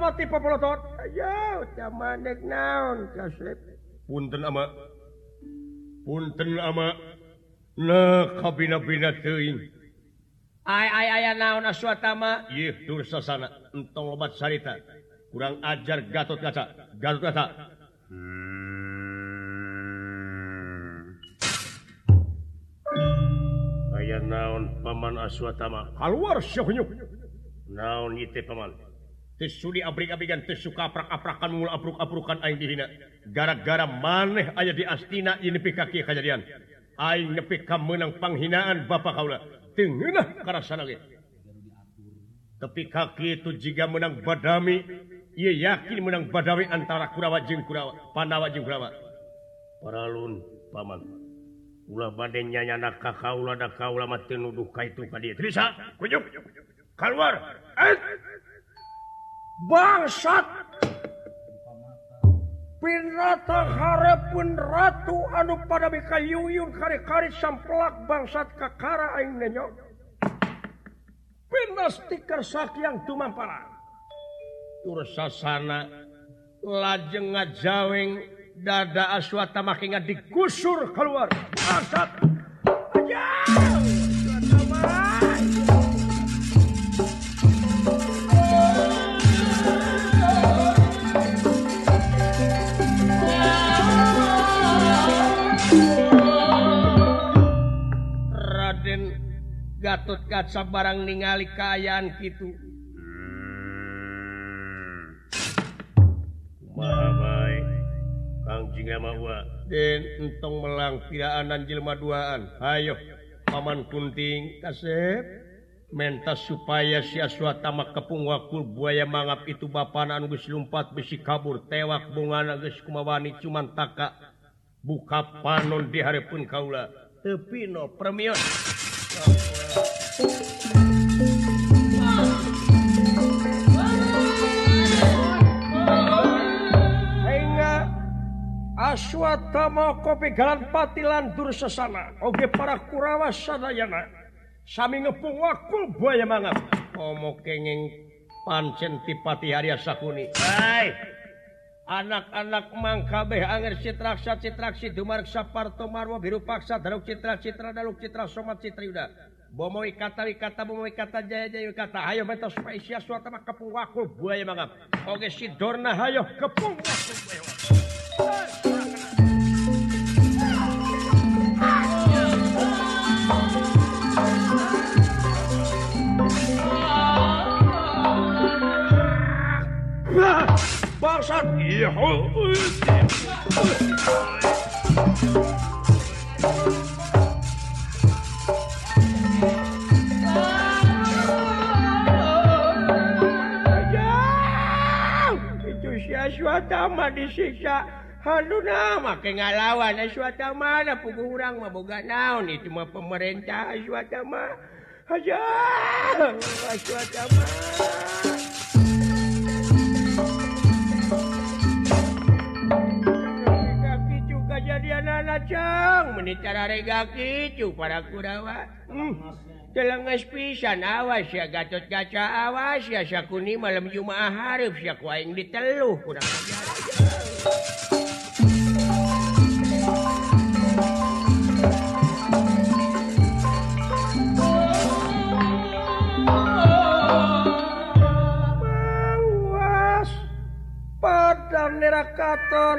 sama tipe pelotot jauh sama nek kasep punten ama. Punten ama. Na kabina bina teuing ay ay aya naon aswatama ieu dursasana entong lobat sarita. Kurang ajar gatot kaca. Gatot kaca. Hmm. Aya naon paman aswatama keluar syahnyuk naon ite paman? sudi abrik-abrikan suka aprak-aprakan mula apruk-aprukan aing dihina gara-gara maneh aya di astina ini nepi kieu kajadian. Aing nepi ka meunang panghinaan bapak kaula. Teungeunah karasana ge. Tapi kaki itu jika menang badami ia yakin menang badami antara kurawa jeung kurawa pandawa jeung kurawa. Paralun paman. Ulah bade nyanyana ka kaula da kaula mah teu nuduh ka itu ka dieu bisa? Kujuk keluar. Eh bangsat. Pinrata harapun Ratu anu pada Bikayuyun kari-kari samplak bangsat Kakara Aing nenyo. Pindah stiker sakyang tumampara. Para tur sasana lajeng ngajaweng dada aswata makinga digusur keluar. Bangsat. Aja! Gatot kaca barang ningali kayan gitu entong melang piraanan Jelma duaan. Ayo Paman Kunting kasep. Mentas supaya siaswa tamak kepung wakul buaya mangap itu bapanan Gus lumpat besi kabur tewak bunga Gus kumawani cuman taka. Buka panon di hari pun kaula tepino premium aswatama kopi galan patilan dur sesana oge para kurawa sadayana. Sami ngepung wakul buaya mangap omo kenging pancen tipati hari sakuni. Hai! anak-anak mangkabeh anger citraksa citraksi dumarsa parto marwa biru paksa daruk citra citra daluk citra somat citra yuda bomoi kata kata bomoi kata jaya jaya kata hayo beta spesial suatu mah kepung wakul buaya mangap. Oge si dorna hayo kepung wakul buaya wakul 上以后。suatama disiksa Hal nama ke ngalawan suata mana pugu urang maboga naon itu mah pemerintah suatama suatama kejadianang itu para kudawa. Hmm. Telenges ngespisan awas ya gatot gaca awas ya sakuni malam Jumaah Harif ya yang diteluh kurang Padang nerakaton.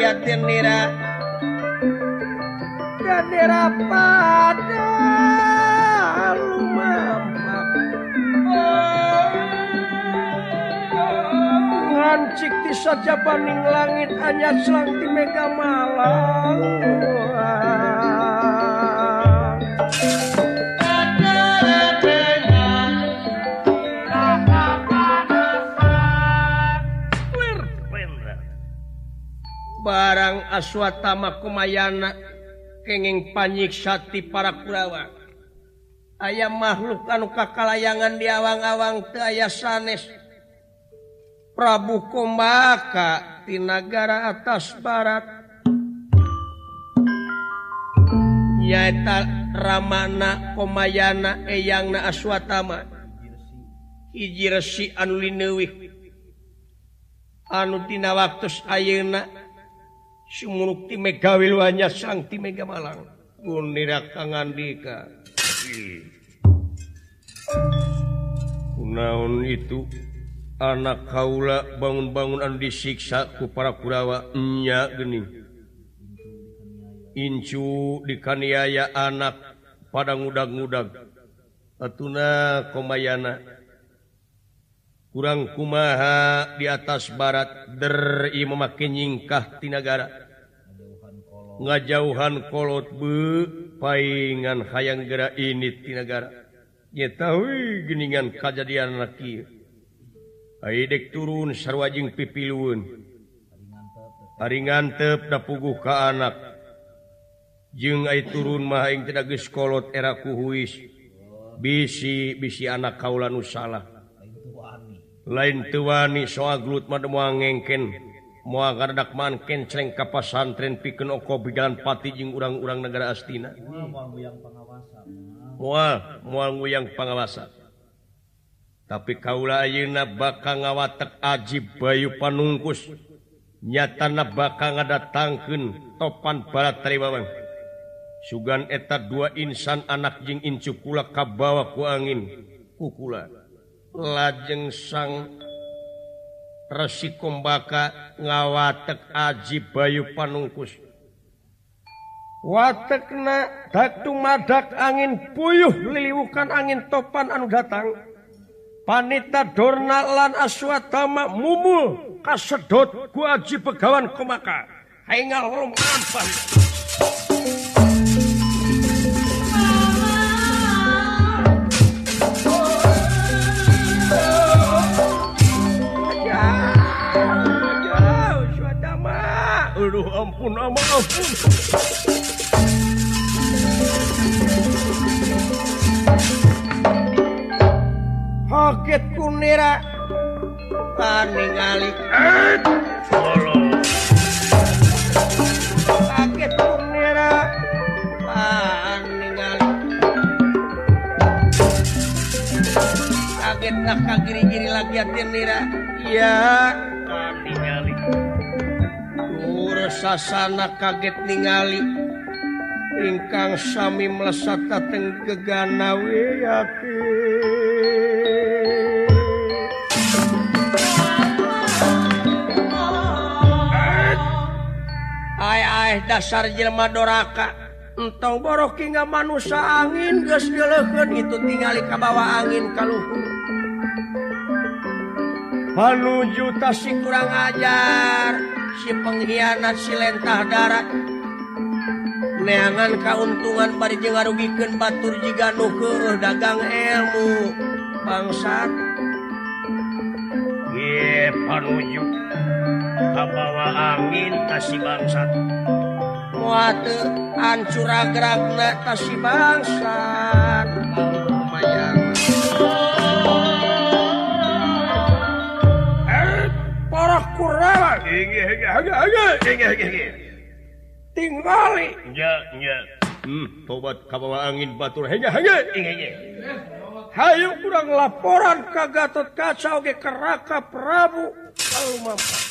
yatim nira dan nira pada lumama ngancik di saja paning langit hanya selang di mega malang barang aswatamakumayana kenging panyiksati para Kurawa. Ayam makhluk anu kakalayangan di awang-awang aya sanes. Prabu Komaka di negara atas barat. Nyaeta Ramana Komayana Eyangna Aswatama hiji resi anu linewi anu tina waktu ayeuna Sumurukti Mega Wilwanya Sang ti Mega Malang. Gunira kangandika. Kunaon itu anak kaula bangun-bangunan disiksa ku para kurawa nya geni. Incu dikaniaya anak pada ngudag-ngudag. Atuna komayana. kurang kumaha di atas barat dari memakai nyingkah tinagara ngajauhan kolot be paingan hayang gera ini tinagara nyetahui geningan kejadian laki Aidek turun sarwajing pipiluun hari ngantep da puguh ke anak. Jeung ai turun mah aing tidak geus kolot era kuhuis bisi bisi anak kaula nu salah. Lain tuani soal glut mah ngengken mua gardak manken ceng kapasan tren piken oko bijalan pati jing urang-urang negara Astina. Mual mual nguyang pengawasan. Tapi kaula ayeuna bakal ngawatek ajib bayu panungkus. Nyatana bakal ngadatangkeun topan barat taribawang sugan eta dua insan anak jing incu kula kabawa ku angin. Kukula lajeng sang resi kombaka ngawatek aji bayu panungkus. Watekna datu madak angin puyuh liliwukan angin topan anu datang. Panita dorna lan aswatama mumul kasedot ku aji pegawan komaka haingal rom Aduh, ampun, ampun, ampun. Hoget kunira. Paning alik. Solo. Hoget kunira. Paning alik. Kaget nak kagiri-giri lagi atin nira. Iya. sasana kaget ningali. Ingkang sami melesat dateng keganawi yakin. Ay, ay, dasar Jelma Doraka. Entong borok hingga manusia angin gesken itu ka kebawa angin kaluhur Hal juta sih kurang ajar. si pengkhianat silentah darat. Neangan keuntungan bari jeung ngarugikan Batur jika nuker dagang elmu bangsat. Panuju. Kabawa angin kasih bangsat. Muate ancur gerakna kasih bangsat. tobat kabawa angin Batur Hayu kurang laporan ka Gatot kacau oge Keraka Prabu. Kalau mampu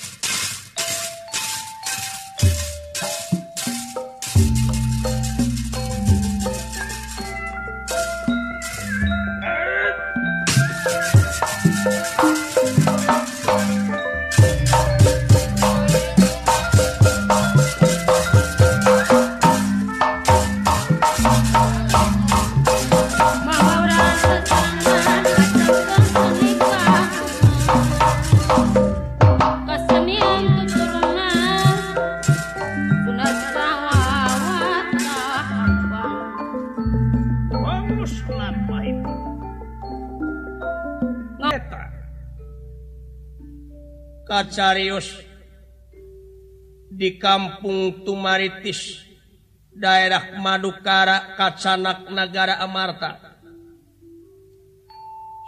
kacarius di kampung Tumaritis daerah Madukara Kacanak negara Amarta.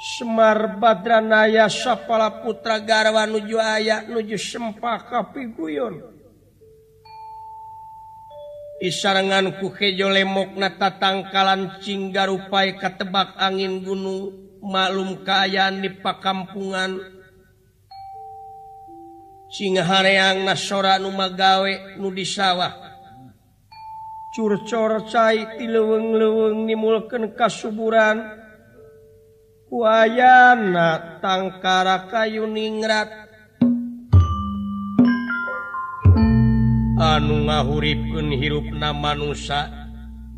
Semar Badranaya Sapala Putra Garwa nuju aya nuju Sempaka Piguyon Isarangan kukejo lemok nata tangkalan cinggarupai katebak angin gunung maklum keayaan di pakampungan sing hareang nasora numagawe nu di sawah curcorcai ti leweng-leweng nimulken kasuburan. Wayana tangkara kayu ningrat. Anu ngahuripkeun hirupna manusa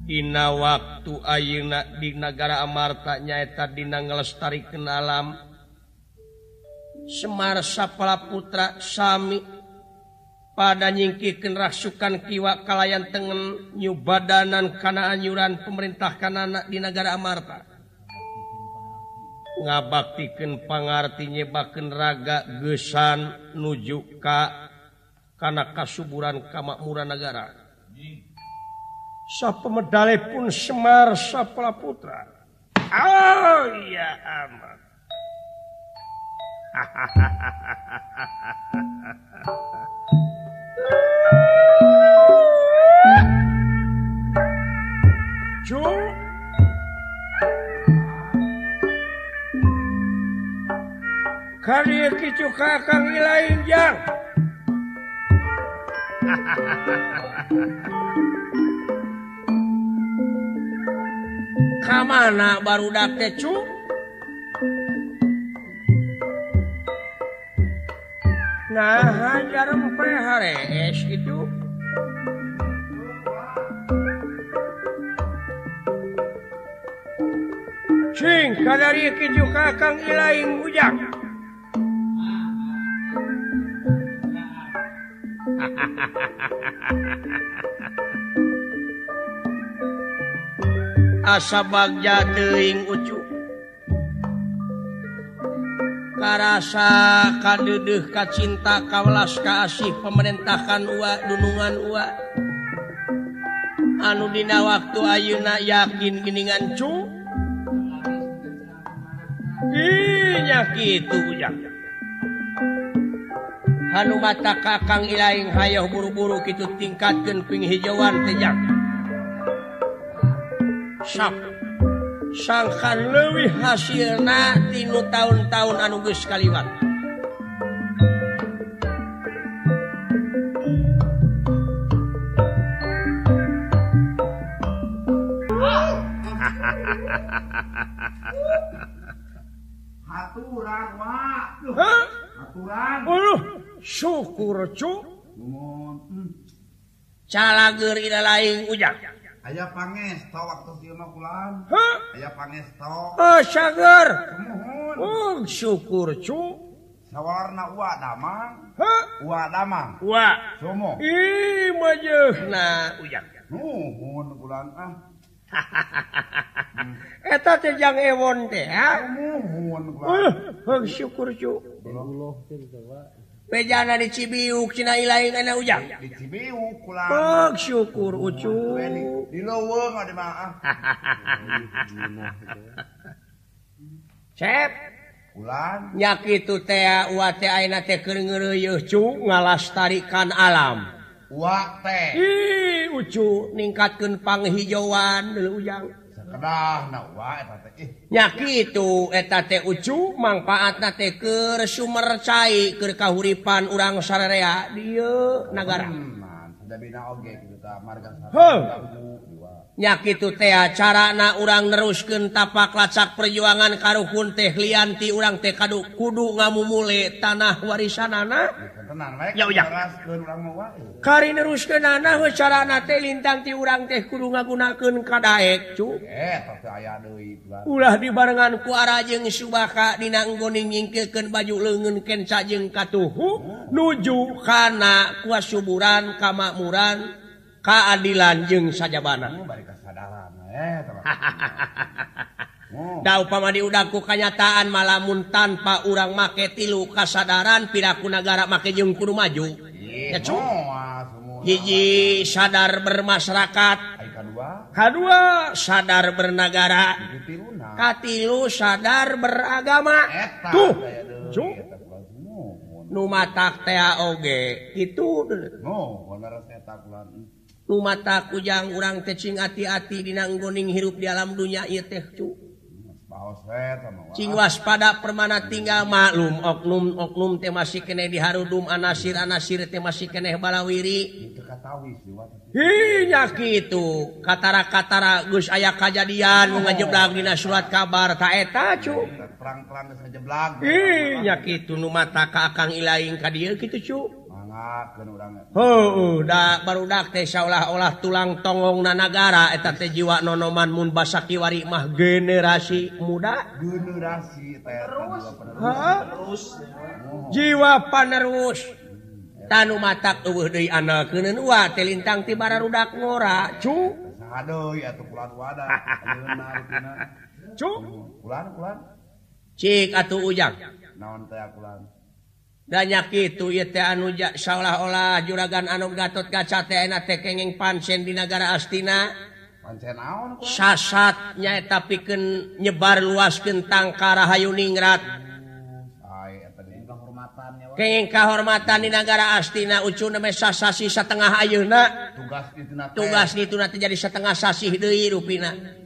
dina waktu ayeuna di nagara Amarta nyaeta dina ngelestarikeun alam. Semar sapala Putra Sami pada nyingkiken rasukan kiwa kalayan tengen nyubadanan kana anyuran pemerintah kanana di negara Amarta. Ngabaktikan pangarti nyebaken raga gesan nuju ka kana kasuburan kamakmuran negara. Sa pemedale pun Semar Sapala Putra. Oh ya amat karya kicuka kang lain jang kamana baru dak cu nah jarum PHS gitu Cing kadari kicu kakang ilaing ujang asa bagja teuing ucu ngarasa cinta kacinta kawalas asih pemerintahan ua dunungan ua anu dina waktu Ayeuna yakin geningan cu? Itu Hanu mata kakang ilaing hayoh buru-buru kitu tingkatkan ping hijauan tejak sap. sangkan lewih hasilna tinu tahun-tahun anuges kaliwat Aturan wak. Aturan. Aduh, syukur cu hmm. Calager ila lain ujang. Aya pangesto waktu dieu mah kulan. Aya pangesto. Ah, sagar. Oh, syukur cu. Sawarna ua damang. Ha? Ua damang. Ua. Sumo. Ih, majeh. Nah, ujang. Nuhun kulan ah. Eta teh jang ewon teh, ha? Nuhun kulan. Oh, syukur cu. Belum pejana di Cibiuk Cina ilain ana ujang. Di ah? Cibiuk kulan Pak syukur ucu di lowong mah maaf Cep Kulan Nyakitu teh ah, uwa teh ayeuna teh keur kerengeruyuh cu ngalastarikan alam. Uwa teh Ih ucu ningkatkeun panghijauan ujang. Sakedahna na uwa eta teh nya kitu eta teh ucu mangpaatna teh keur sumber cai keur kahuripan urang sarerea di dieu nagara. nyakitu teh carana urang neruskeun tapak lacak perjuangan karuhun teh lianti urang teh kadu kudu ngamumule tanah warisanana. Kari neruskeunana anak carana teh lintang ti urang teh kudu ngagunakeun kadaek cu. Ulah dibarengan ku arajeng subaka dina dinanggoning nyingkekeun baju leungeun kenca jeung katuhu nuju kana kuasuburan kamakmuran. keadilan jeng saja bana da upama diudaku kanyataan malamun tanpa urang make tilu kasadaran piraku negara make jeung kudu maju. Hiji sadar bermasyarakat. Kedua sadar bernegara katilu sadar beragama. Tuh. nu matak tea oge. Itu no, mata kujang urang tecing hati-hati dinanggoning hirup di alam dunia ia teh cing waspada permana tinggal maklum oknum oknum teh masih kene di harudum anasir anasir teh masih kene balawiri. Hinya gitu katara katara gus aya kejadian mengajeblag dina surat kabar taeta cu perang perang ngajeblag hinya gitu nu mata ka akang ilaing ka dieu gitu cu akeun urang. Heueuh, uh, da barudak teh saolah-olah tulang tonggongna negara eta teh jiwa nonoman mun basa kiwari mah generasi muda, generasi penerus. Terus. Heeh, terus. Jiwa panerus hmm, Tanu matak eueuh deui analkeun wae te lintang tibara rudak ngora, cu. Rada deui atuh kulan wadah, analkeun arékna. Cu, kulan kulan. Cik atuh Ujang. Naon teh atuh? banyak itu anu seolah-olah juragan anu Gatot kaca kenging pansen di negara Astina. Sasatnya tapi pikeun nyebar luas tentang Karahayuningrat kenging kehormatan di negara Astina ucu sasasi setengah Ayeuna. Tugas itu nanti jadi setengah sasih Dewi Ruina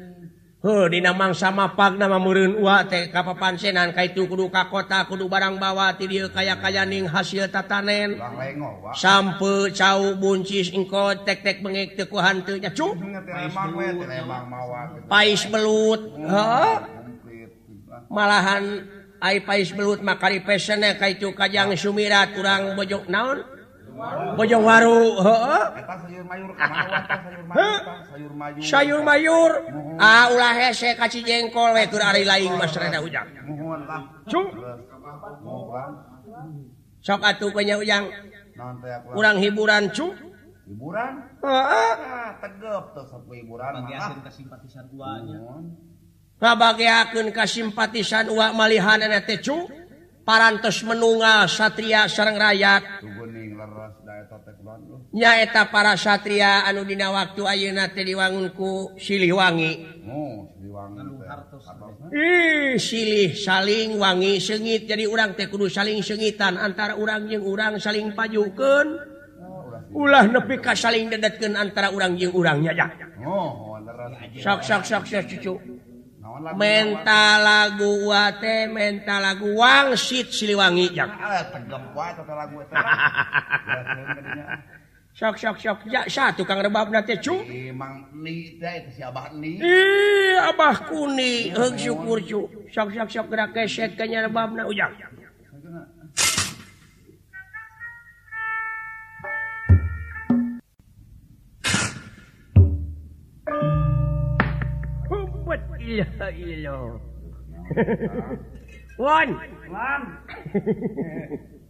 Dina mangsa mapak nama ua wa ka papansenan ka itu kudu ka kota kudu barang bawa ti kaya kaya ning hasil tatanen. Sampe cau buncis engko tek-tek mengik teku hantunya cu Pais belut. Huh? malahan ai pais belut makari pesene ka itu kajang sumirat urang bojok naon? bojong waru sayur mayur ah ulah hese kaci jengkol we keur ari laing mas rada ujang. Cung sok atuh nya ujang. Kurang hiburan cu. hiburan? Heeh. Tegep tos hiburan bagian ka simpatisan uanya ngabagiakeun ka simpatisan uak malihan eta teh cu. parantos menunggal satria sareng rakyat. nyaeta para Satria anu dina waktu Ayeuna diwangunku Siliwangi. Oh, eh, silih saling wangi sengit. Jadi urang Tekudu saling sengitan antara urang yang urang saling pajukan ulah nepi ka saling dedetkeun antara urang yang urangnya ja mental lagu wate mental lagu wangsit Siliwangi ja sok sok sok. Ya sa tukang rebab nanti cu. Emang ni teh si abah ni Ih, abah kuni heug syukur cu. Sok sok sok gerak keset kanya rebabna ujang. Humpet ilah ilah. Wan. Wan.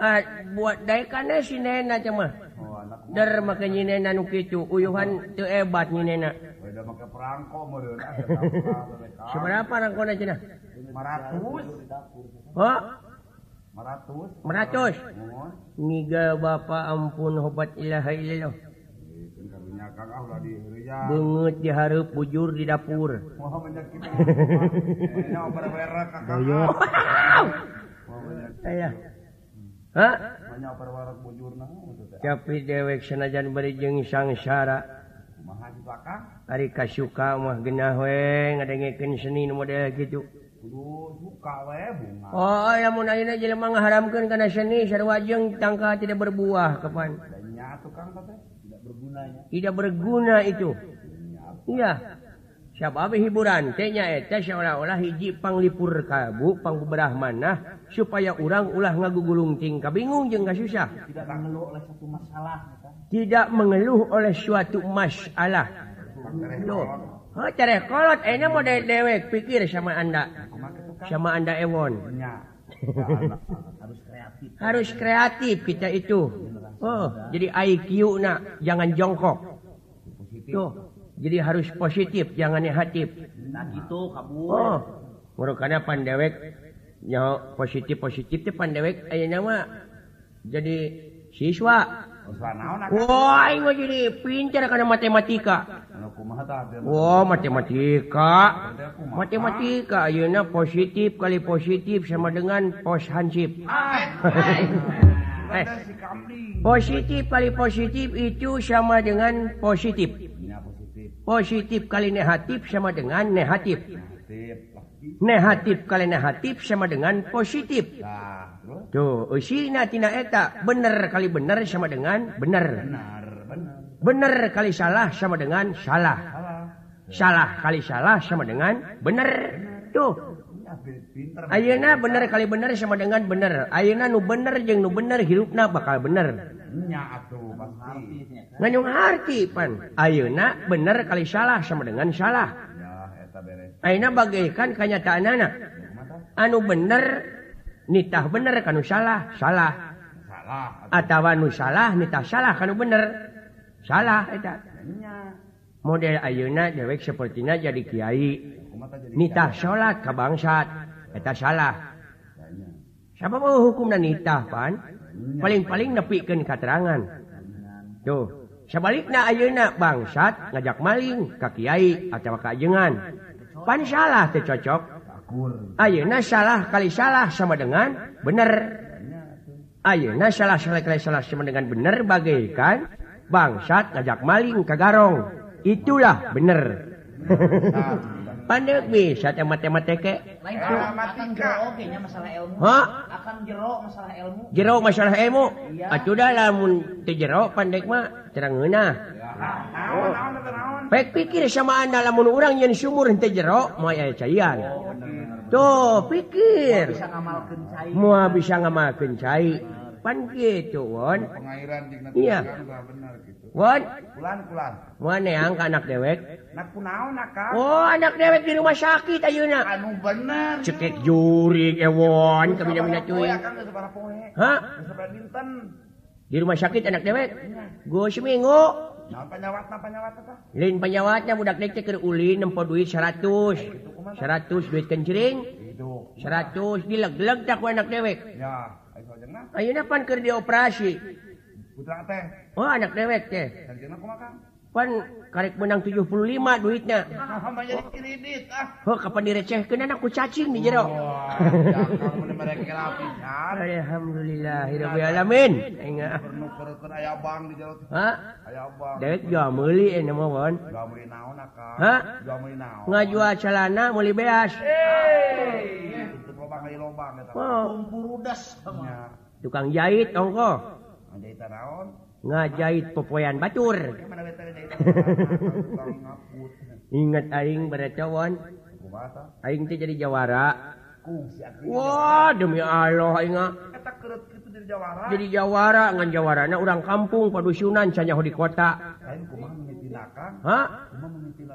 Uh, buat daikannya si nena cuma oh, anak. der maka nyinena nu kitu, uyuhan teu hebat nyinena udah make perangko meureun seberapa rangkona cenah? 500 oh? 500 500 niga bapa ampun hobat ilaha illallah. Banget diharap bujur di dapur. Doyok. Oh, tapi dewek senajan berijeng sangsara hari kas suka mah genah we ngadengekeun seni model gitu Oh ya mau nanya aja lemah ngaharamkan karena seni sarua wajeng tangka tidak berbuah kapan? Tidak berguna itu. Iya. siapa hiburan tehnyanya hijipangpur kabu pangguberah manah supaya urang ulah ngagugulung gulungting ka bingung je susah tidak mengeluh oleh satu masalah tidak mengeluh oleh suatu masalah. Kolot enak mau dewek pikir sama anda. Sama anda ewon. Harus kreatif. Kita itu. Oh jadi IQ nak jangan jongkok. Tuh. Jadi harus positif jangan negatif. Nah gitu kabur. Oh merupakan pan dewek nya positif positif teh pan dewek aya nama jadi siswa. Wah mah jadi pintar karena matematika. Anu kumaha tah teh? Wah matematika. Matematika ayeuna positif kali positif sama dengan pos hansip. Eh. positif kali positif itu sama dengan positif positif kali negatif sama dengan negatif. Negatif kali negatif sama dengan positif. Tuh eta bener kali bener sama dengan bener. Bener kali salah sama dengan salah. Salah kali salah sama dengan bener. Tuh. Ayeuna bener kali bener sama dengan bener. Ayeuna nu bener jeung nu bener hirupna bakal bener. nganyung arti pan. Ayeuna bener kali salah sama dengan salah. Aina bagaikan kenyataan anak anu bener nitah bener kanu salah salah. Atawa nu salah nitah salah kanu bener. Salah eta. Model Ayeuna dewek sepertinya jadi kiai. Nitah salat ka bangsat. Eta salah. Siapa mau hukum dan nitah pan? paling-paling nepiken katerangan. Tuh sebaliknya ayeuna bangsat ngajak maling ka Kyai atau kajengan pan salah teh cocok. Ayeuna salah kali salah sama dengan bener. Ayeuna salah salah kali salah sama dengan bener bagaikan bangsat ngajak maling ka garong. Itulah bener. pandai bisa teh matematika Lain soal akan jero oge nya masalah ilmu. Hah? Akan jero masalah ilmu. jero masalah ilmu Iya. atuh dah lamun teu jero pandek mah terang ngeunah naon naon eta naon Baik pikir sama anda lamun urang yang sumur henteu jero moal aya caian. Oh, Tuh, pikir. Bisa ngamalkeun cai. Moal bisa ngamalkeun cai. Pan kitu Won. pengairan jeung Iya. ang anak dewek? Oh anak dewek di rumah sakit Auna bener? Cekek juri ewon di rumah sakit anak dewek? Gue seminggu. Lin penyawatnya budak dek ke ulin nempo duit 100 100 duit kencering 100 dileg-leg tak anak dewek. Ayo pan kerja operasi putra teh Oh anak dewek teh. sajengna kumaha kang Pan karek menang 75 duitnya. ah jadi kredit ah Oh kapan direcehkeun anak ku cacing di jero. wah ya kamu nih mereka Alhamdulillahirabbil alamin. Ingat. perlu kerekeun aya bang di jero Ha? aya bang Dewek jual meuli eh nama won. jual meuli naon akang ha jual meuli naon Ngajual celana meuli beas. untuk lobang kali lobang eta Oh, Pemburudas sama. tukang jahit ongko. ngajahit pepoyan Batur. ingat aing bercawon aing teh jadi Jawara. Wah demi Allah ingat ah. jadi Jawara. Ngan Jawarana orang kampung padusunan canya di kota Ha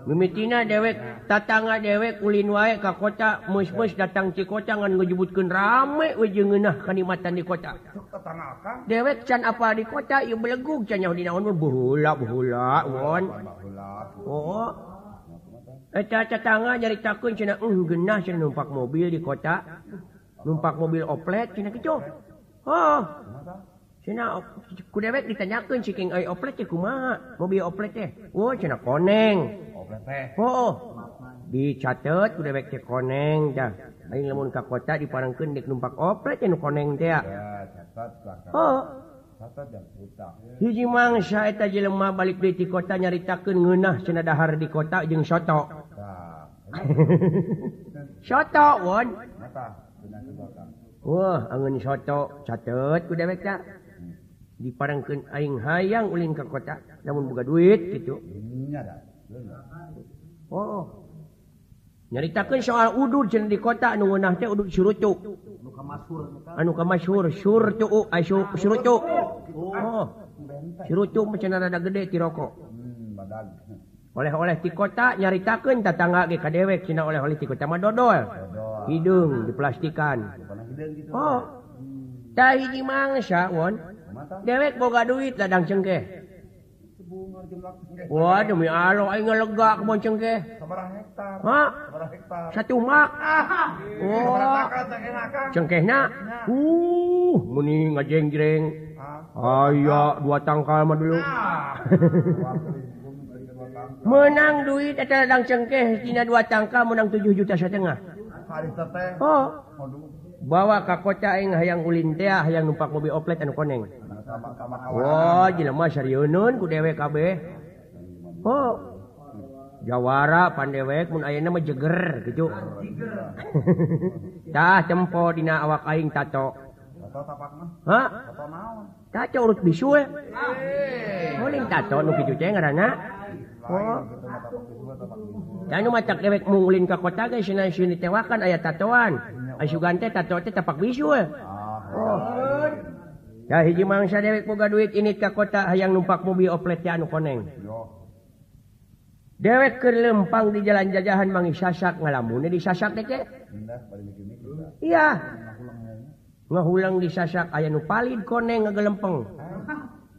mimitina dewek tatanga dewek kulin wae ka kota musmus datang cikocangan ngejebutkan rame we jeung ngeunah kanimatan di kota. Dewek can apa di kota? Ieu belegug can nyaho dina on buhula buhula won. Oh. Eta tatanga nyaritakeun cenah euh, uh geunah cenah numpak mobil di kota. Numpak mobil oplet cenah kitu oh. Cina, ku dewek ditanyakeun ciking euy oplet teh kumaha? Mobil oplet teh. Oh, cina koneng. Oh, oh, dicatet ku dewek teh koneng dah lain lemun ka kota diparangkeun dek numpak oprek nu koneng teh oh. Hiji mangsa eta jelema balik deui ti kota nyaritakeun ngeunah cenah dahar di kota jeung soto. Soto won. Wah, angin soto. Catet ku dewek teh. Diparangkeun aing hayang ulin ka kota, namun buka duit gitu. Nya Oh, oh. nyaritakan soal udud je di kota nu anu kamusyhur uh, oh, ada gede ti tirokok oleh-oleh di kota nyaritakan ka dewek Cina oleh-oleh di kota Madodol hidung diplastikan. Oh. Tai di mangsa won. Dewek boga duit ladang cengkeh. Wah demi Allah aing lega kebon cengkeh Sabaraha hektar? ha? Sabaraha hektar? satu mak Sabaraha Wah cengkehna uh muni ngajeng-jreng. Ah. aya dua tangkal mah dulu. Menang duit eta ladang cengkeh tina dua tangkal menang 7 juta setengah. Oh. Bawa ka kota aing hayang ulin teh hayang numpak mobil oplet anu koneng Oh Masyun ku DWKB oh. Jawara pandewek mun aya nama jeger gitu Tah tempo dina awak aing tato. Tato urut bisu eh muling oh, tato nu kitu teh ngaranna. Oh. Jangan macak dewek mungulin ka kota ge sinan tewakan aya tatoan. Asyugan teh tato teh tapak bisu ah Oh. Ya hiji mangsa dewek boga duit ini ka kota hayang numpak mobil oplet ya anu koneng. Dewek ke lempang di jalan jajahan mangi sasak ngalamun di sasak deke. Iya. Ngahulang di sasak aya nu palid koneng ngegelempeng.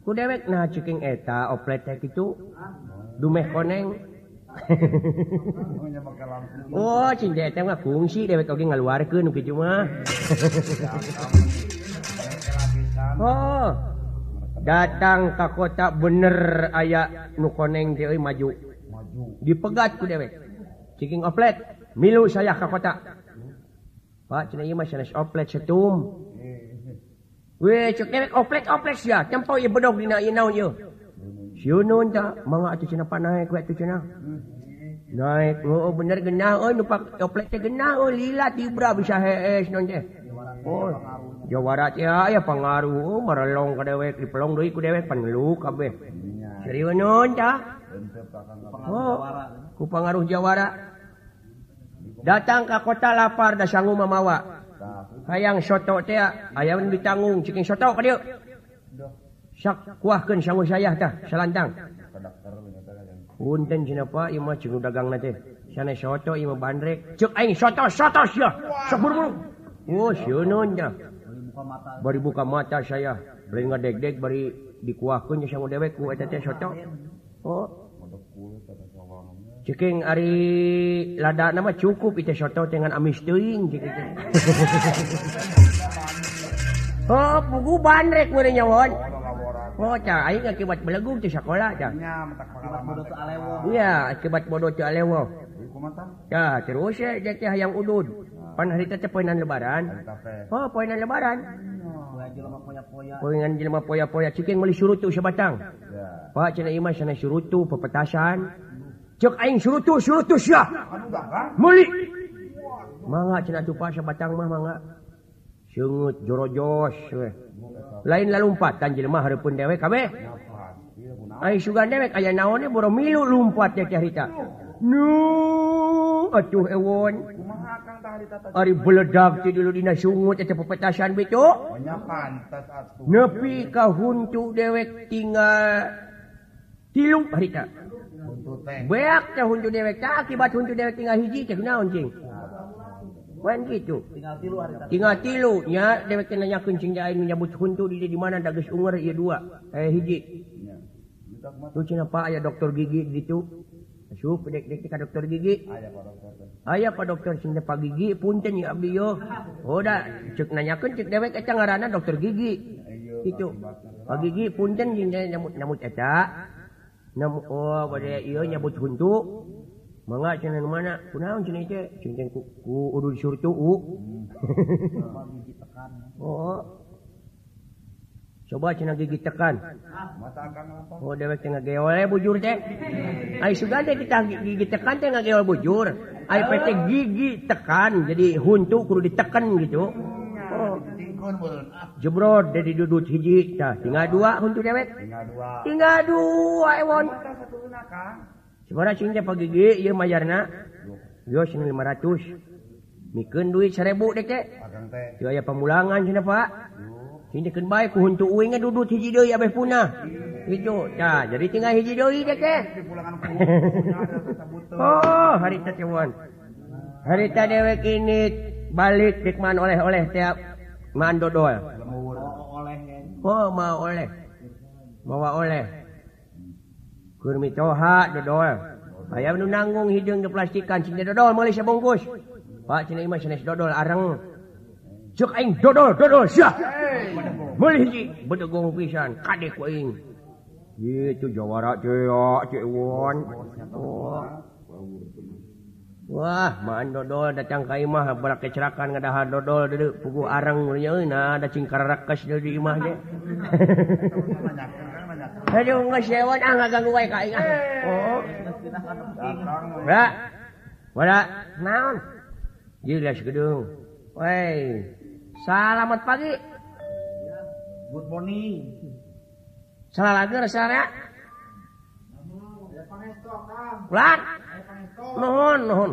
Ku dewek nah ceking eta oplet teh kitu. Dumeh koneng. oh, cing teh mah kungsi dewek oge ngaluarkeun kitu mah. Oh. Datang ke kota bener aya nu koneng teh maju. Maju. dipegat ku dewek ciking oplet milu saya ke kota pak cina ieu mah sanes oplet setum Weh, cek dewek oplet oplet ya, tempo ieu bedog dina ieu naon ieu. Siunun ta, mangga atuh cenah panae ku atuh cenah. Naik, oh bener genah, oh numpak oplet teh genah, oh lila tibra bisa hees non teh. Oh, aya ya pengaruh merelong ke dewek dipelong deui ku dewek pengeluk kabeh. Serius non ta? Oh, ku pengaruh Jawara. Datang ke kota lapar da sanggup mamawa. Hayang soto teh ayam ditanggung ciking soto ka dieu. Sak kuahkeun sangu sayah tah salantang. Punten cenapa ieu mah dagang nanti. Sana soto ieu bandrek. Ceuk aing soto soto sia. Sok buru-buru. Oh, baru buka mata saya. Bari dek-dek bari dikuahkunya sama dewek. Cocok oh. Ceking Ari lada nama cukup itu soto dengan amis tuing oh buku bandrek merenya won Oh, aing akibat belegung di sekolah Iya akibat bodoh Calewo ya terus ya jajah yang udun pan hari teh poinan lebaran oh poinan lebaran poinan jelema poya-poya cikin meuli surutu sebatang pak cenah imah cenah surutu pepetasan cek aing surutu surutu sia meuli mangga cenah tupa sebatang mah mangga seungeut jorojos weh lain lumpatan jelema Harpun dewek kabeh. Sugan dewek aya naonnya e, boro milu lumpat ya cerita nu acuh ewon. Ari beledak ti dulu dina sungut eta pepetasan beco. Nepi ka huntu dewek tinggal tilu harita. Beak teh huntu dewek tak akibat huntu dewek tinggal hiji teh naon cing? gitu tinggal tilunya cing kuncing menyambut huntu di di mana dagus umur ya dua eh hiji tuh Pak ya dokter gigi gitu Asup dek dek ka dokter gigi. Ayah pak dokter sing oh, pak gigi punten ya abdi yo. da cek nanyakeun cek dewek eta ngaranna dokter gigi. Itu. Pak gigi punten jeung nyamut nyamut eta. Namu oh bade ieu nyambut huntu. mangga cina mana kunaon cenah ieu cenah ku, ku udah disuruh tuh oh. Coba cenah gigi tekan. Oh dewek cina geole bujur teh. Ai sugan teh kita gigi tekan teh nggak bujur. Ai pete gigi tekan jadi huntu kudu ditekan gitu. Oh. jebrot jadi dudut hiji tah tinggal dua huntu dewek tinggal dua. Tinggal dua eh, ewon gigi lima ratus. Mikeun duit seribu deke biaya pemulangan sini pak. Sini kan baik huntu uingnya duduk hiji doi abis punah. Hijau ya jadi tinggal hiji doi deke oh hari tetewan hari dewek ini balik dikman oleh-oleh tiap mandodol oh mau oleh. Bawa oleh. Kurmi toha dodol. Aya nu nanggung hidung di plastikan cina dodol mulai saya bungkus. Pak cina imah cina dodol arang. Cuk aing dodol dodol syah. Mulai hiji bedegong pisan kadek ku aing. itu jawara cek cek won. Oh. Wah, maan dodol datang ka imah berak kecerakan ngadah dodol deuk pugu arang nya ada cingkar rakas di imah deh. Aduh, nggak ah ngaganggu wae ka kain. Oh, berak, Wala. naon? Jelas gedung. Woi, selamat pagi. Good morning. Salah lagi resara. Ulan. Nuhun, nuhun.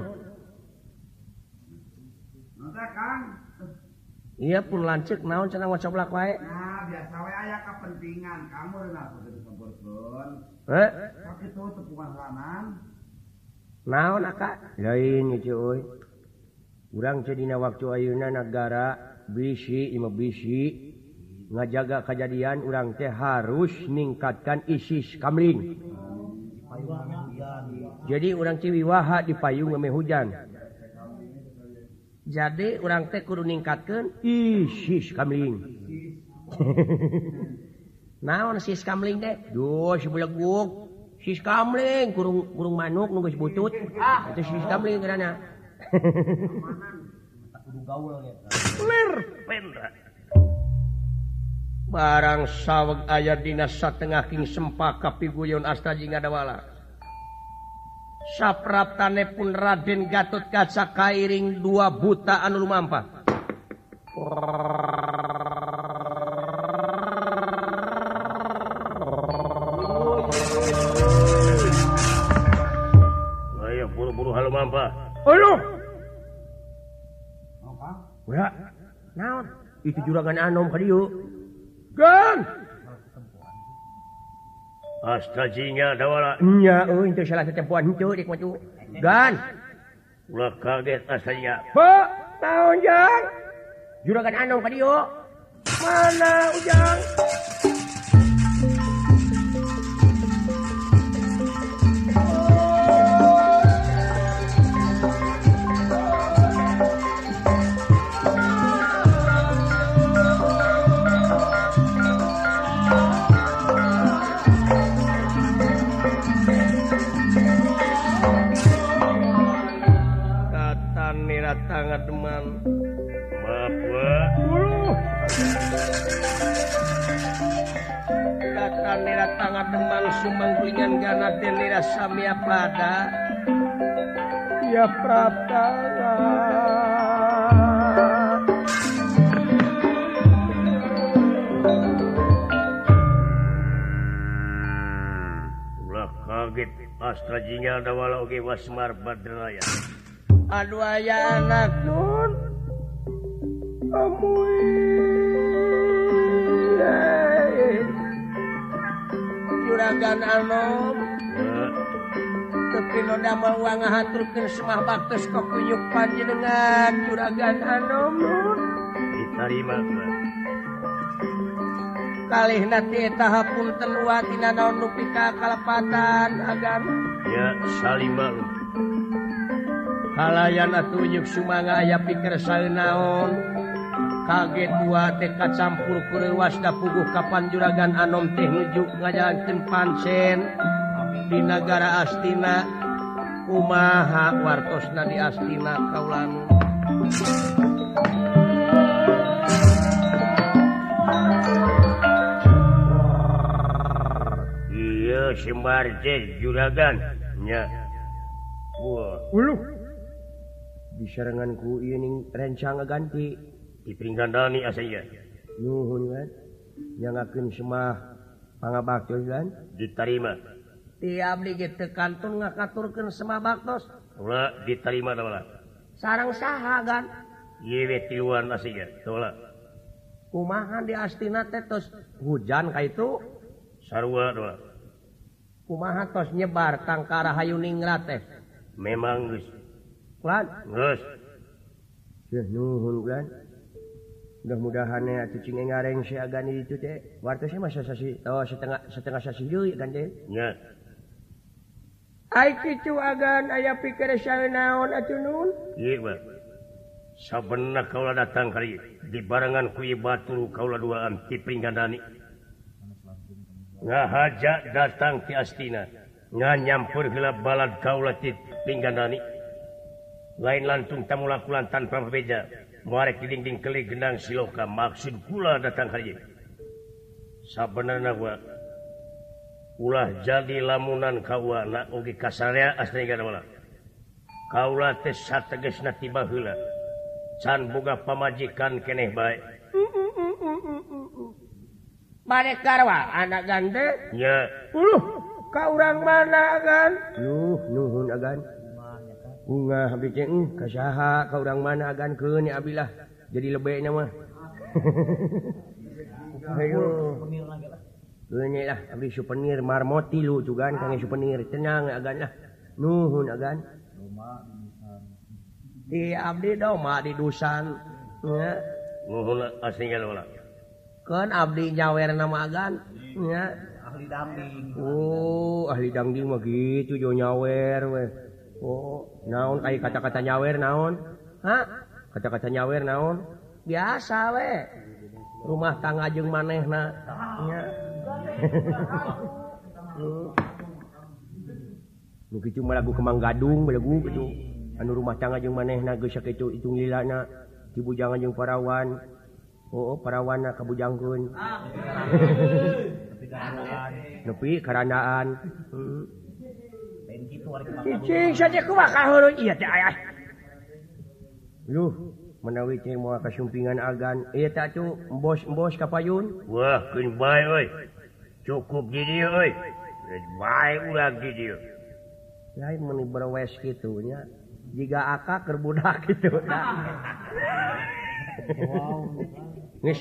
Iya pun lancik naon cenah ngocoblak wae. Nah. biasa aya kepentingan. Kamu kurang Cedina waktu ayeuna negara bisi Ima bisi ngajaga kejadian urang teh harus ningkatkan ISIS kamling. Jadi orang Ciwiwaha di payung ngeme hujan. Jadi orang teh kudu ningkatkeun ISIS kamling. naon sis kamling teh? duh si buleguk. Sis kamling kurung kurung manuk nunggu ah. si butut. Itu sis kamling kerana Lir pendra barang saweg ayat dina satengah king sempak kapiguyon astaji ngadawala. Sapraptane pun Raden Gatot Kaca kairing dua buta anu lumampah. Ayo buru-buru halo mampa. Ayo, Apa? ya, naon? Itu juragan anom ka dieu. Gan. Astajinya dawala. Nya, euy, itu salah setempuan henteu dik maju. Gan. Ulah kaget asalnya. Pak, naon jang? Juragan anom ka dieu. Mana ujang? nera tangan demang Sumangglingan gana denera samia pada. Ya pratala ulah kaget astra jingal dawala oge wasmar badraya. Aduh ayah anak. Nun amuin. juragan Anom eh. tepindamel uangahan turken semah baktes kokuyuk panjenengan juragan Anom ditarima kalih nanti tahap pun tenua tina naon nu pika kalepatan agar ya salima halayan atuh nyuk sumanga aya pikir saenaon naon? kaget dua tekad campur kuwasda puguh Kapan juragan Anom teh nuju ngajalankan pansen di negara Astina Umaha wartos Nadi Astina Kaulan? Iya sembar juragannya diseranganku ini rencang ganti. dipinggandani asanya nuhun yang akan semah pangabaktos kan diterima tiap digit kantung ngakaturkan semah baktos ulah diterima tula. Sarang saha gan. Yewe tiluan asija. tolak Kumahan di astina tetos hujan ka itu. Sarua tula. kumaha tos nyebar tangkara hayu ningrat teh. Memang gus. geus Gus. Nuhun kan mudah-mudahan eh, kucing ngareng si agan itu teh warta sih masa sasi oh setengah setengah sasi dulu kan teh? Ya. Aik itu agan ayah pikir saya naon atuh nun? Iya mah sabenerna kaulah datang kali di barangan kui batu kaulah duaan ti pringgandani ngahaja datang ti astina nganyampur gila balad kaulah ti pringgandani lain lantung tamu lakulan tanpa beda dindingang siloka maksud pula datang kali sabenerna gua ulah jadi lamunan kawana Oge kasarya asli Kaula teges natibala Can boga pamajikan keneh baik. Balik karwa anak ganda. Ya. Uluh, kau orang mana kan nuhun agan. bunga habis kesaha kau orang mana akan ke abilah jadi lebihnya mah. Lah. Habis souvenir marmoti lu juga kan suvenir tenang agan lah. Nuhun agan. Di abdi doma di dusan. Ya. nuhun asing lah. kan abdi nyawer nama agan. Ya. Ahli dangding oh ahli dangding mah gitu jo nyawer weh Oh naon? Kayak kata-kata nyawer naon? Kata-kata nyawer naon? Biasa we. Rumah tangga jeng maneh na. Cuma lagu kemang gadung lagu gitu. Anu rumah tangga jeng maneh na. Itu itu lilana ti jangan jeng parawan. Oh, oh parawana kabujangkun nepi karanaan. Hmm. Duh menawi mau kesumpingan agan. Bos-bos kapayun Wah goodbye, cukup jadi lain meni berwes gitunya jika aka kerbudak gitu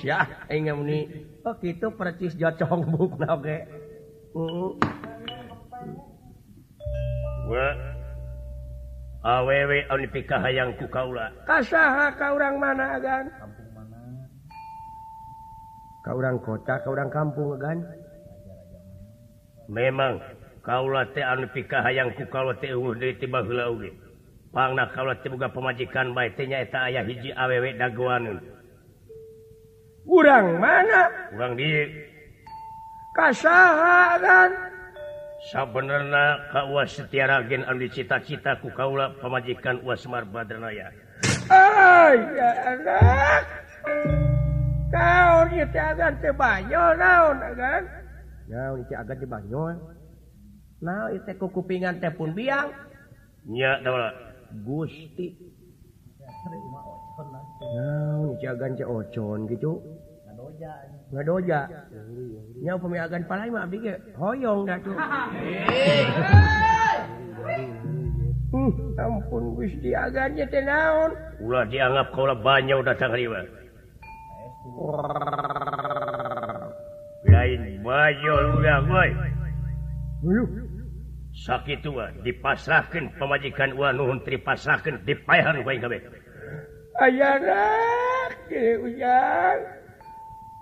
ya. Mun kitu oh, percis jocong buk oke. awewe anu pikahayang ku kaula kasaha ka urang mana agan? Ka urang kota ka urang kampung agan. Memang kaula teh anu pikahayang ku kaula teh eueuh deui ti baheula oge. Pangna kaula teh hayangku bae teh nya eta aya hiji awewe dagoaneun urang mana? Urang di kasaha agan. sabenerna ka uas setiara gen anu dicita-cita ku kaula pamajikan uas mar badranaya. Ay ya anak. Kaon ieu teh agan teh banyol naon agan? Naon ieu teh agan teh banyol? Naon ieu teh kupingan teh pun biang? Nya da gusti. Naon ieu teh agan teh ocon kitu ngadojak nya pemiagan palai mah abdi ge hoyong uh, ampun teu naon. ulah dianggap kaula banyak datang riwa lain bayol ulah boy Sakitu tua dipasrahkeun pamajikan uang nuhun dipasrahkan dipayahan bae kabeh. Ayah rak ujang.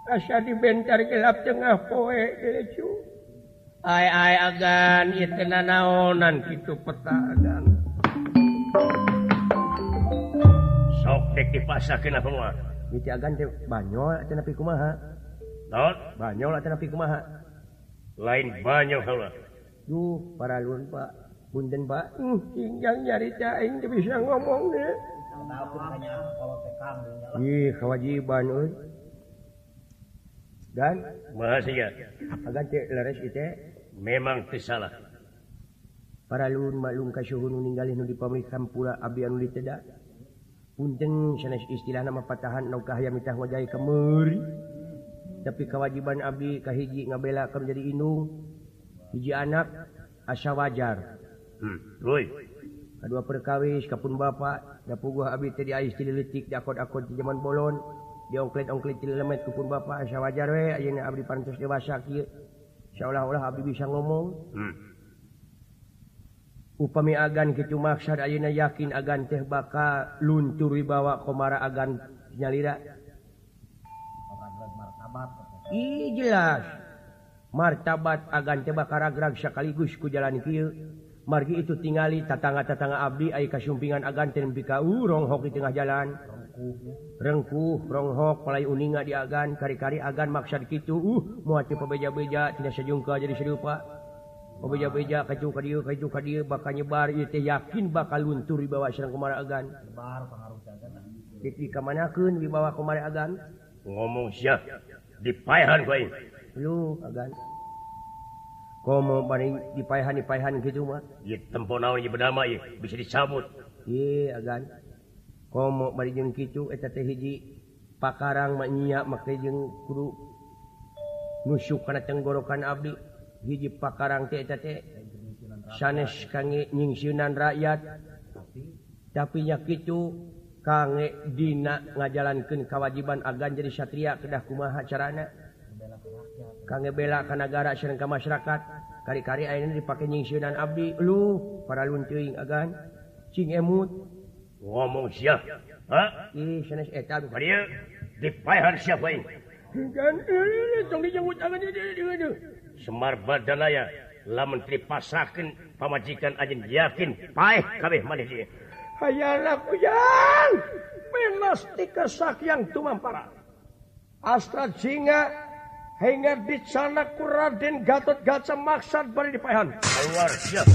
asa dibentar gelap tengah poe ay, ay, agan naonan gitu Sok sokdek dipasakin apa mah agan teh banyol atuh pi kumaha? Naon? Banyol atuh pi kumaha? Lain banyol heula. Duh, para lun Pak. Punten Pak, kinjang nyari caing teu bisa ngomong deh. Ih, kewajiban euy. dan bahasanya memang salah para luhur malum kasyuhun ninggalin nu dipamikan pula abdi anu ditedak punten sanes istilah nama patahan nu kahaya mitah wajahe kemeri tapi kewajiban abdi kahiji ngabela ka jadi indung. Hiji anak asa wajar. Hmm. woi kedua perkawis kapun bapak. Dapuguh abdi teh di ais di akod-akod di zaman bolon. diongklitongklitpun Bapakya wajar we. Ayeuna Abdi pantos dewasa kieu seolah-olah Abdi bisa ngomong. Hmm. upami agan kecumaksad Ayeuna yakin agan teh baka luntur wibawa komara agan nyalira. Ih jelas. Martabat agan teh bakal ragrag sekaligus ku jalan kieu. Margi itu tinggali tatangga-tatangga Abdi ai kasumpingan agan teh bika urong uh, hoki tengah jalan. rengkuh ronghok mulai uninga diagan kari-kari agan maksad gitu uh muati pebeja-beja tidak sejungka jadi serupa pebeja-beja kaju ka dieu kaju ka dieu bakal nyebar ieu teh yakin bakal luntur dibawa sareng kumara agan. Jadi kemana kun wibawa kumara agan? Ngomong siap dipayahan gue lu agan. Komo bari dipayahan dipayahan gitu mah. Ieu tempo naon ieu bernama ieu bisa dicabut iya agan. komo barijeng kicu eta teh hiji pakarang mah nya make jeung kudu nusuk kana tenggorokan abdi. Hiji pakarang teh eta teh sanes kange nyingsiunan rakyat. Tapi nya kicu kange dina ngajalankeun kawajiban agan jadi satria kedah kumaha carana? Kange bela ka nagara sareng ka masyarakat. Kari-kari ayeuna dipake nyingsiunan abdi. Lu para lunteuing agan. Cing emut. ngomong siap Semar badanaya la menteri pamajikan ajin yakin paeh kabeh maneh ieu. Hayana kuyang menas yang tumampara. Astra jinga hingga di sana ku Raden Gatot Gaca maksad bari dipaehan. Keluar siap.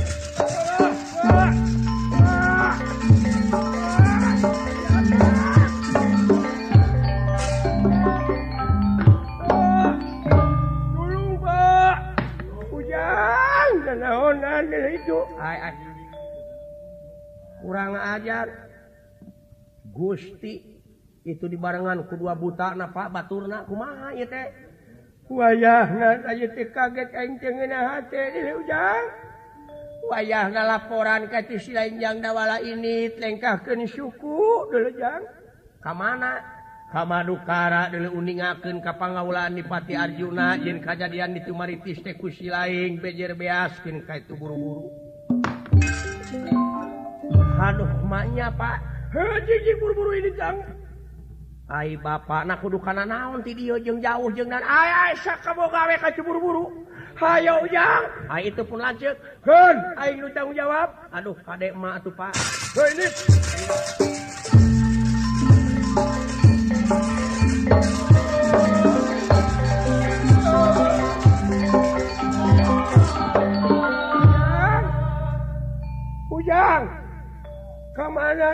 Kurang ajar. Gusti itu dibarengan kedua buta na Pak baturna kumaha ieu teh? Wayahna aya teh kaget aing teh ngeunah hate di ujang. Wayahna laporan ka ti lain jang dawala ini lengkahkeun suku dulu jang. Ka mana? kamadukara dulu uningaken kapangaulaan dipati Arjuna yen kajadian di tumaritis tekusi lain bejer beaskin ka itu buru-buru. Aduh maknya pak. Jiji buru-buru ini jang Ay bapak nak kudu kana naon ti dieu jeung jauh jeung dan ay ay sakaboga we ka buru-buru. Hayo ujang ay itu pun lanceuk. Heun aing nu tanggung jawab. Aduh kadek mah atuh pak. Heuh ini.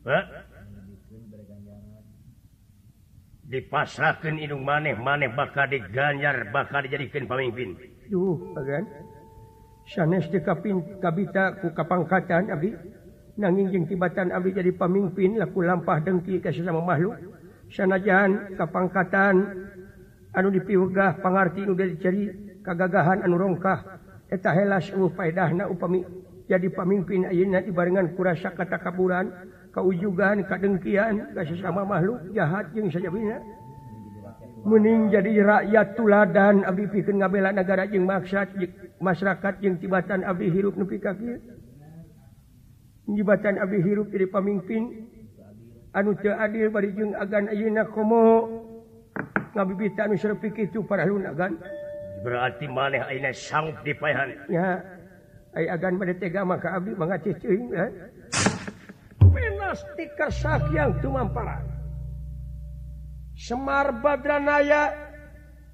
Eh? dipasahkan hidung maneh maneh bakal diganjar bakal dijadikan pemimpin. Duh, sanes kabita ku kapangkatan Abi. Nanging jeung tibatan Abi jadi pemimpin laku lampah dengki ka sesama makhluk. Sanajan kapangkatan anu dipiwegah pangarti nu dicari kagagahan anu rongkah eta helas uh faedahna upami jadi pemimpin ayeuna dibarengan kurasa kata kaburan. kaujugan kadengkian ka sama makhluk jahat yang sajabina. Mening jadi rakyat tuladan Abdi pikir ngabela negara yang maksad masyarakat yang tibatan Abdi hirup nepi kafir jibatan Abdi hirup jadi pemimpin anu teu adil bari jeung agan ayeuna komo. Ngabibita anu sareup kitu para agan. Berarti maneh ayeuna sanggup dipaehan ya ai agan bade tega maka abdi mangacih ceuing ya eh. stiker yang tumamparan Semar Badranaya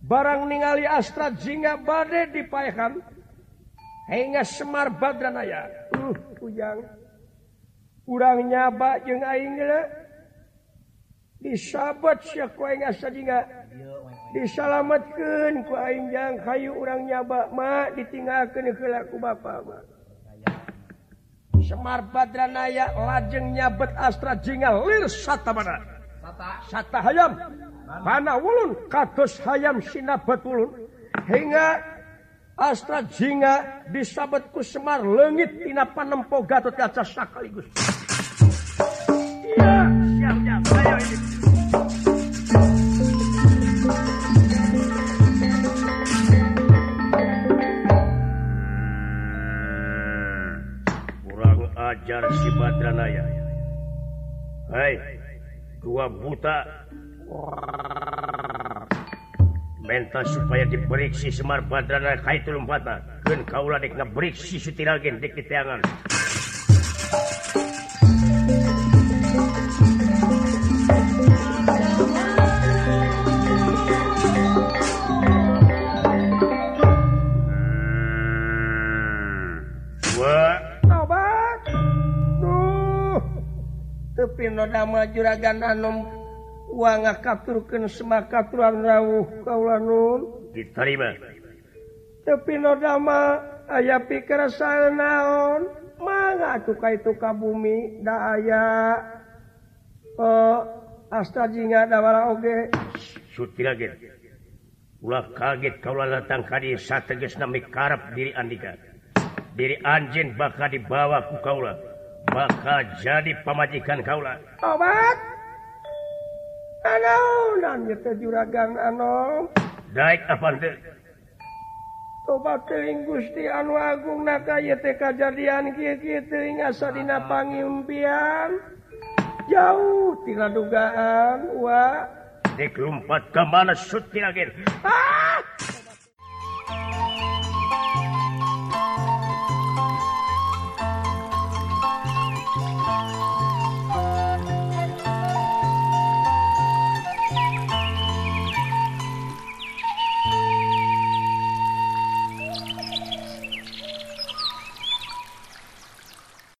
barang ningali Astra Jingga bade dipayakan hingga Semar Badranaya. Uh kuyang urang nyaba jeung aing disabet sia ku aing asa Jingga disalametkeun ku aing jang kayu urang nyaba ma ditinggalkeun heula ku bapa mah Semar Badranaya lajeng nyabet Astra Jingal lir sata mana? Sata hayam. Mana wulun kados hayam sinabet wulun. Hingga Astra Jinga disabetku Semar lengit tina panempo Gatot Kaca sakaligus. Iya, siap-siap. Ayo ini. ajar sifatranaya Hai dua buta. Menta supaya diperiksi Semar Badranaya Kaitulmpata dan kaulah dek beriksi sutiragen dek diteangan nama juragan Anom uang kapturken semak tuan rawuh kalanun diterima tapi nodama aya pikir saya naon? Mangga tuka itu kabumi da aya. Oh astajinga da wala oge. Suti ulah kaget kaulah datang kadi sateges nami karep diri andika. Diri anjing bakal dibawa ku kaulah. bakal jadi pemajikan kaulah obat Ano nyete juragan ano Daik apa teu? Tobat teuing Gusti anu agung naka ieu teh kajadian kieu-kieu teuing dina ah. pangimpian jauh tina dugaan wa Dik lumpat ke mana sutiragen. Ah!